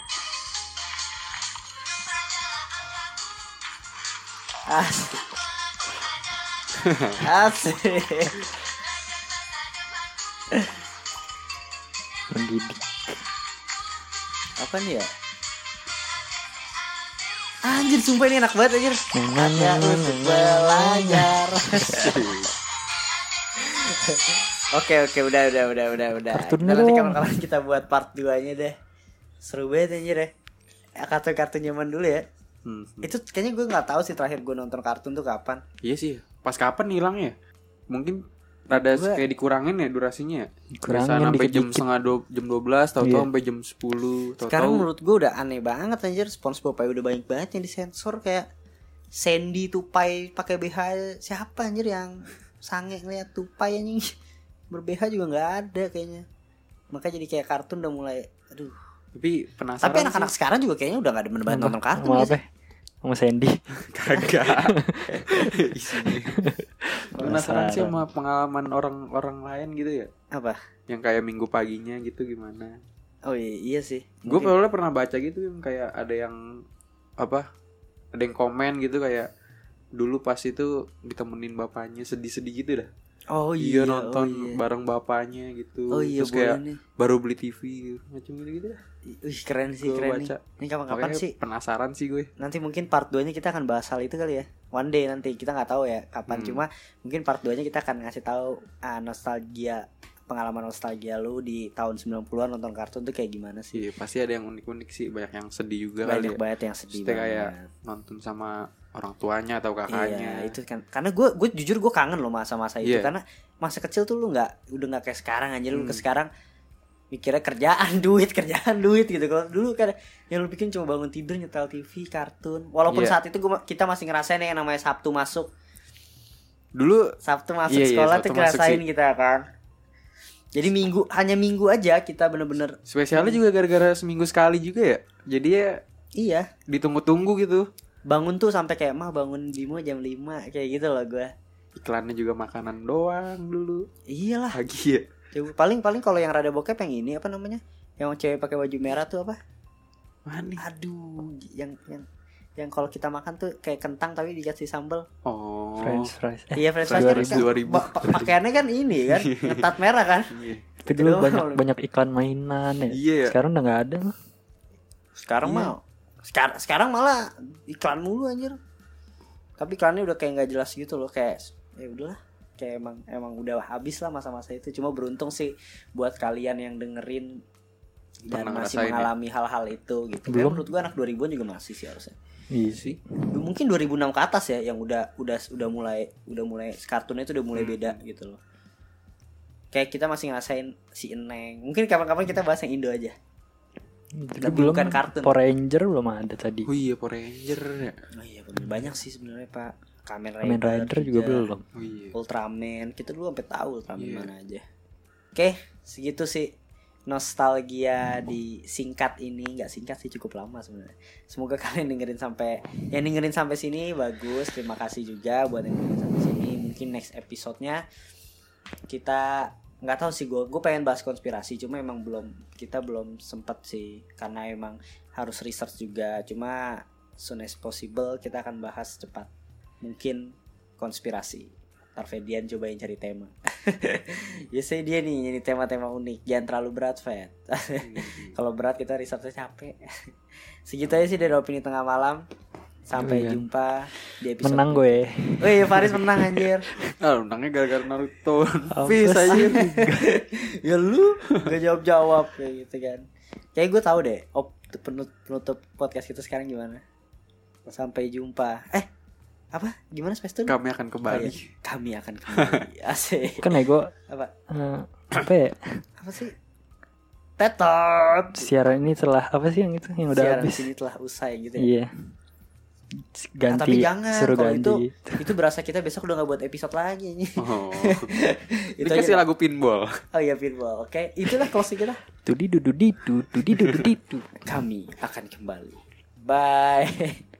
[SPEAKER 1] Asik. Asik.
[SPEAKER 3] Mendidik.
[SPEAKER 1] Apa nih ya? Anjir sumpah ini enak banget anjir.
[SPEAKER 3] Nah,
[SPEAKER 1] Ya untuk belajar. <laughs> Oke oke udah udah udah udah udah.
[SPEAKER 3] Kartunnya
[SPEAKER 1] nanti kapan-kapan kita buat part 2 nya deh. Seru banget anjir ya. Ya, Kartun-kartun zaman dulu ya.
[SPEAKER 2] Hmm.
[SPEAKER 1] Itu kayaknya gue nggak tahu sih terakhir gue nonton kartun tuh kapan.
[SPEAKER 2] Iya sih Pas kapan hilangnya Mungkin Rada
[SPEAKER 1] Gua-
[SPEAKER 2] kayak dikurangin ya durasinya ya? Sampai jam setengah dua, jam 12 Tahu-tahu
[SPEAKER 3] Iya.
[SPEAKER 2] sampai jam 10 Tahu-tahu
[SPEAKER 1] Sekarang menurut gue udah aneh banget anjir. SpongeBob udah banyak banget yang disensor kayak Sandy tupai pakai BH siapa anjir yang sange ngeliat tupai anjing? ber-BH juga nggak ada kayaknya. Makanya jadi kayak kartun udah mulai aduh.
[SPEAKER 2] Tapi penasaran
[SPEAKER 1] tapi anak-anak sekarang juga kayaknya udah gak ada banget nonton kartun ya
[SPEAKER 3] apa? Sama Sandy. <laughs>
[SPEAKER 2] Kagak <laughs> Isinya penasaran sih sama pengalaman orang-orang lain gitu ya.
[SPEAKER 1] Apa?
[SPEAKER 2] Yang kayak minggu paginya gitu gimana?
[SPEAKER 1] Oh iya, iya sih.
[SPEAKER 2] Gue soalnya pernah baca gitu yang kayak ada yang apa? Ada yang komen gitu kayak dulu pas itu ditemenin bapaknya sedih-sedih gitu dah.
[SPEAKER 1] Oh
[SPEAKER 2] iya,
[SPEAKER 1] iya,
[SPEAKER 2] nonton
[SPEAKER 1] oh iya.
[SPEAKER 2] bareng bapaknya gitu.
[SPEAKER 1] Oh iya,
[SPEAKER 2] Terus kayak
[SPEAKER 1] nih.
[SPEAKER 2] baru beli TV gitu. Macam gitu gitu dah.
[SPEAKER 1] Wih, keren sih,
[SPEAKER 2] Gua
[SPEAKER 1] keren
[SPEAKER 2] baca.
[SPEAKER 1] nih. Ini kapan-kapan sih?
[SPEAKER 2] penasaran sih gue.
[SPEAKER 1] Nanti mungkin part 2-nya kita akan bahas hal itu kali ya. One day nanti kita nggak tahu ya kapan.
[SPEAKER 2] Hmm.
[SPEAKER 1] Cuma mungkin part 2-nya kita akan ngasih tahu ah, nostalgia pengalaman nostalgia lu di tahun 90-an nonton kartun tuh kayak gimana sih?
[SPEAKER 2] Iya, pasti ada yang unik-unik sih, banyak yang sedih juga kali
[SPEAKER 1] Banyak
[SPEAKER 2] ya.
[SPEAKER 1] banget yang sedih
[SPEAKER 2] Maksudnya kayak nonton sama orang tuanya atau kakaknya.
[SPEAKER 1] Iya, itu kan karena gue gue jujur gue kangen loh masa-masa itu
[SPEAKER 2] Iya.
[SPEAKER 1] karena masa kecil tuh lu nggak udah nggak kayak sekarang aja lu
[SPEAKER 2] Hmm.
[SPEAKER 1] ke sekarang mikirnya kerjaan <laughs> duit kerjaan duit gitu kalau dulu kan yang lu bikin cuma bangun tidur nyetel TV kartun walaupun
[SPEAKER 2] Iya.
[SPEAKER 1] saat itu gua, kita masih ngerasain yang namanya Sabtu masuk
[SPEAKER 2] Dulu
[SPEAKER 1] Sabtu masuk
[SPEAKER 2] Iya, iya,
[SPEAKER 1] sekolah
[SPEAKER 2] Sabtu
[SPEAKER 1] tuh ngerasain kita kan jadi minggu hanya minggu aja kita bener-bener
[SPEAKER 2] spesialnya juga gara-gara seminggu sekali juga ya. Jadi ya
[SPEAKER 1] iya
[SPEAKER 2] ditunggu-tunggu gitu.
[SPEAKER 1] Bangun tuh sampai kayak mah bangun Bimo jam 5 kayak gitu loh gue
[SPEAKER 2] Iklannya juga makanan doang dulu.
[SPEAKER 1] iyalah
[SPEAKER 2] Pagi ya.
[SPEAKER 1] Coba paling paling kalau yang rada bokep yang ini apa namanya? Yang cewek pakai baju merah tuh apa?
[SPEAKER 2] Mana nih?
[SPEAKER 1] Aduh, yang yang yang kalau kita makan tuh kayak kentang tapi dikasih sambal.
[SPEAKER 2] Oh.
[SPEAKER 3] French fries. Eh,
[SPEAKER 1] Iya, fresh
[SPEAKER 2] Dua
[SPEAKER 1] fries
[SPEAKER 2] ribu, dua ribu.
[SPEAKER 1] pa- pa- pakaiannya kan ini kan, <laughs> ngetat merah kan.
[SPEAKER 2] Iya.
[SPEAKER 3] tapi dulu banyak banyak iklan mainan ya.
[SPEAKER 2] Iya ya.
[SPEAKER 3] Sekarang udah nggak ada mah.
[SPEAKER 1] Sekarang
[SPEAKER 2] Iya.
[SPEAKER 1] mah sekarang sekarang malah iklan mulu anjir. Tapi iklannya udah kayak nggak jelas gitu loh, kayak ya udahlah kayak emang emang udah habis lah masa-masa itu cuma beruntung sih buat kalian yang dengerin dan
[SPEAKER 2] Pernah
[SPEAKER 1] masih
[SPEAKER 2] ya?
[SPEAKER 1] mengalami hal-hal itu gitu. Kayak
[SPEAKER 3] Belum.
[SPEAKER 1] menurut gua anak 2000-an juga masih sih harusnya.
[SPEAKER 3] Iya sih.
[SPEAKER 1] mungkin 2006 ke atas ya yang udah udah udah mulai udah mulai kartunnya itu udah mulai
[SPEAKER 2] Hmm.
[SPEAKER 1] beda gitu loh kayak kita masih ngerasain si Eneng mungkin kapan-kapan kita bahas yang Indo aja
[SPEAKER 3] Tapi belum
[SPEAKER 1] bukan kartun.
[SPEAKER 3] Power Ranger belum ada tadi.
[SPEAKER 2] Oh iya Power Ranger ya.
[SPEAKER 1] oh iya bener. banyak sih sebenarnya pak Kamen Rider,
[SPEAKER 3] Kamen Rider juga belum.
[SPEAKER 2] Oh iya.
[SPEAKER 1] Ultraman kita dulu sampai tahu Ultraman
[SPEAKER 2] Iya.
[SPEAKER 1] mana aja oke segitu sih nostalgia di singkat ini nggak singkat sih cukup lama sebenarnya semoga <laughs> kalian dengerin sampai yang dengerin sampai sini bagus terima kasih juga buat yang dengerin sampai sini mungkin next episode-nya kita nggak tahu sih gue gue pengen bahas konspirasi cuma emang belum kita belum sempet sih karena emang harus research juga cuma soon as possible kita akan bahas cepat mungkin konspirasi. Ntar Fedian cobain cari tema. <laughs> Biasanya dia nih jadi tema-tema unik. Jangan terlalu berat Fed. <laughs> Kalau berat kita researchnya capek. <laughs> Segitu aja sih dari opini tengah malam Sampai
[SPEAKER 3] Iya.
[SPEAKER 1] jumpa di episode
[SPEAKER 3] Menang gue.
[SPEAKER 1] Oh iya Faris menang anjir <laughs>
[SPEAKER 2] Ah, menangnya gara-gara Naruto. Peace aja. <laughs> <laughs>
[SPEAKER 1] Ya lu gak jawab-jawab kayak gitu kan Kayak gue tahu deh op, penut- penutup podcast kita sekarang gimana Sampai jumpa Eh apa gimana space Tune?
[SPEAKER 2] Kami akan
[SPEAKER 1] Oh,
[SPEAKER 2] kembali.
[SPEAKER 1] iya. Kami akan kembali Asik
[SPEAKER 3] Kan ya gue
[SPEAKER 1] Apa
[SPEAKER 3] eh, apa ya?
[SPEAKER 1] apa sih tetot
[SPEAKER 3] Siaran ini telah apa sih yang itu yang udah
[SPEAKER 1] siaran
[SPEAKER 3] habis?
[SPEAKER 1] sini telah usai gitu ya
[SPEAKER 3] Iya.
[SPEAKER 1] Nah,
[SPEAKER 3] Ganti
[SPEAKER 1] tapi jangan
[SPEAKER 3] suruh
[SPEAKER 1] kalau
[SPEAKER 3] ganti.
[SPEAKER 1] itu itu berasa kita besok udah nggak buat episode lagi nih
[SPEAKER 2] Oh. <laughs>
[SPEAKER 1] itu
[SPEAKER 2] Dikasih
[SPEAKER 1] aja
[SPEAKER 2] lagu pinball.
[SPEAKER 1] oh iya pinball oke itulah closing kita
[SPEAKER 3] Tudi dudu didu, tudi dudu didu.
[SPEAKER 1] kami akan kembali bye <laughs>